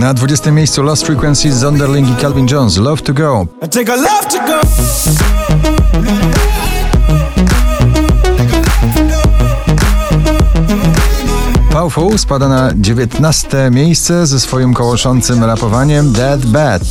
Na 20 miejscu Lost Frequencies, Zonderling i Calvin Jones, Love to Go. Powerful spada na 19 miejsce ze swoim kołoszącym rapowaniem Dead Bad.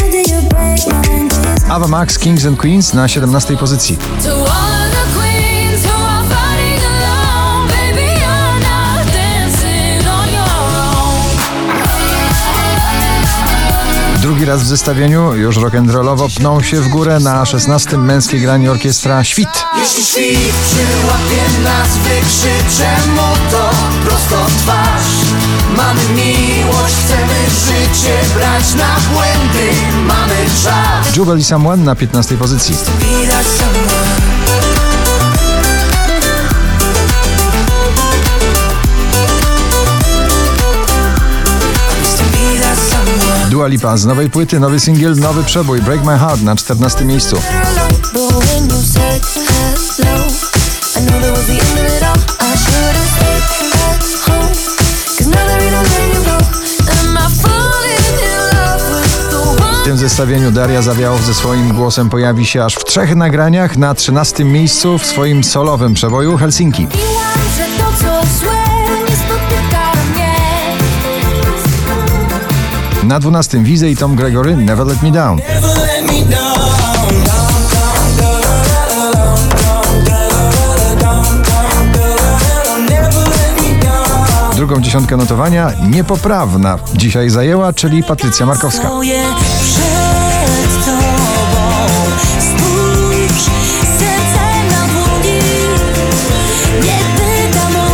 When did you break my knees? Ava Max, Kings and Queens na 17 pozycji. Drugi raz w zestawieniu, już rock'n'rollowo, pną się w górę na 16 męskiej granie orkiestra Świt. Jeśli świt przyłapie nas, wykrzyczę mu to prosto w twarz. Mamy miłość, chcemy życie brać na błędy, mamy czas. Jubel i Someone na 15 pozycji. Widać someone. Dua Lipa z nowej płyty, nowy singiel, nowy przebój Break My Heart na 14 miejscu. W tym zestawieniu Daria Zawiałow ze swoim głosem pojawi się aż w trzech nagraniach na 13 miejscu w swoim solowym przeboju Helsinki. Na 12 Wizy i Tom Gregory. Never let me down. Drugą dziesiątkę notowania niepoprawna dzisiaj zajęła, czyli Patrycja Markowska.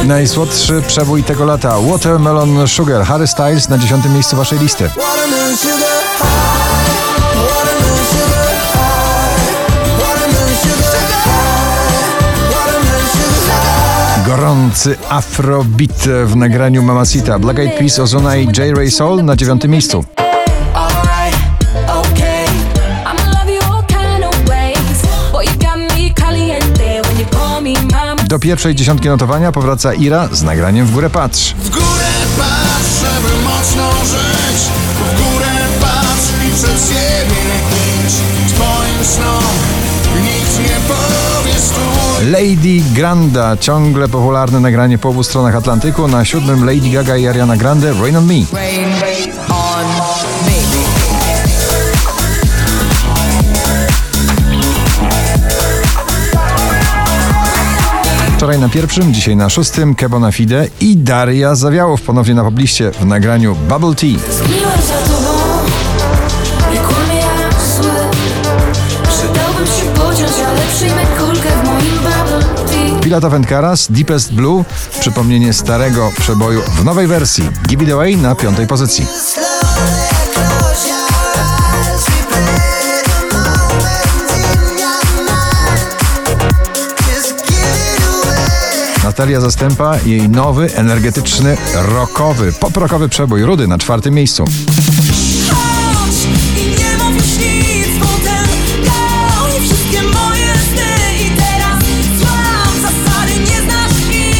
Najsłodszy przebój tego lata Watermelon Sugar Harry Styles na 10 miejscu waszej listy. Gorący afrobeat w nagraniu Mamacita Black Eyed Peas, Ozuna i J. Ray Soul na dziewiątym miejscu. Do pierwszej dziesiątki notowania powraca Ira z nagraniem W górę patrz. W górę patrz, żeby mocno żyć W górę patrz i przed siebie idź Twoim snom nikt nie powie stój Lady Granda, ciągle popularne nagranie po obu stronach Atlantyku. Na siódmym Lady Gaga i Ariana Grande Rain on Me. Rain on Wczoraj na pierwszym, dzisiaj na szóstym Kebona Fide i Daria Zawiałow ponownie na pobliście w nagraniu Bubble Tea. Pilota Wędkaras, Deepest Blue, przypomnienie starego przeboju w nowej wersji. Give It Away na piątej pozycji. Natalia Zastępa i jej nowy, energetyczny, rockowy, pop-rockowy przebój. Rudy na czwartym miejscu.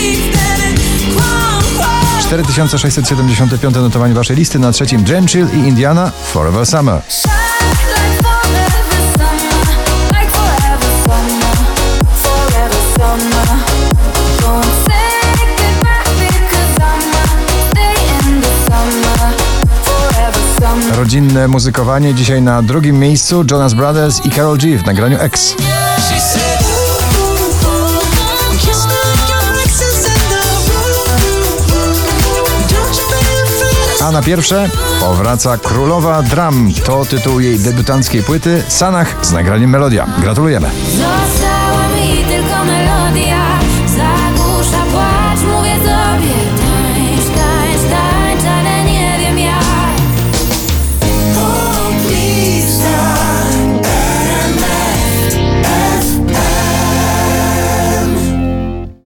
Ich wtedy. Kłam, kłam. 4675 notowanie waszej listy. Na trzecim Jen Chill i Indiana Forever Summer. Rodzinne muzykowanie dzisiaj na drugim miejscu Jonas Brothers i Karol G w nagraniu X. A na pierwsze powraca Królowa Dram. To tytuł jej debiutanckiej płyty Sanach z nagraniem Melodia. Gratulujemy.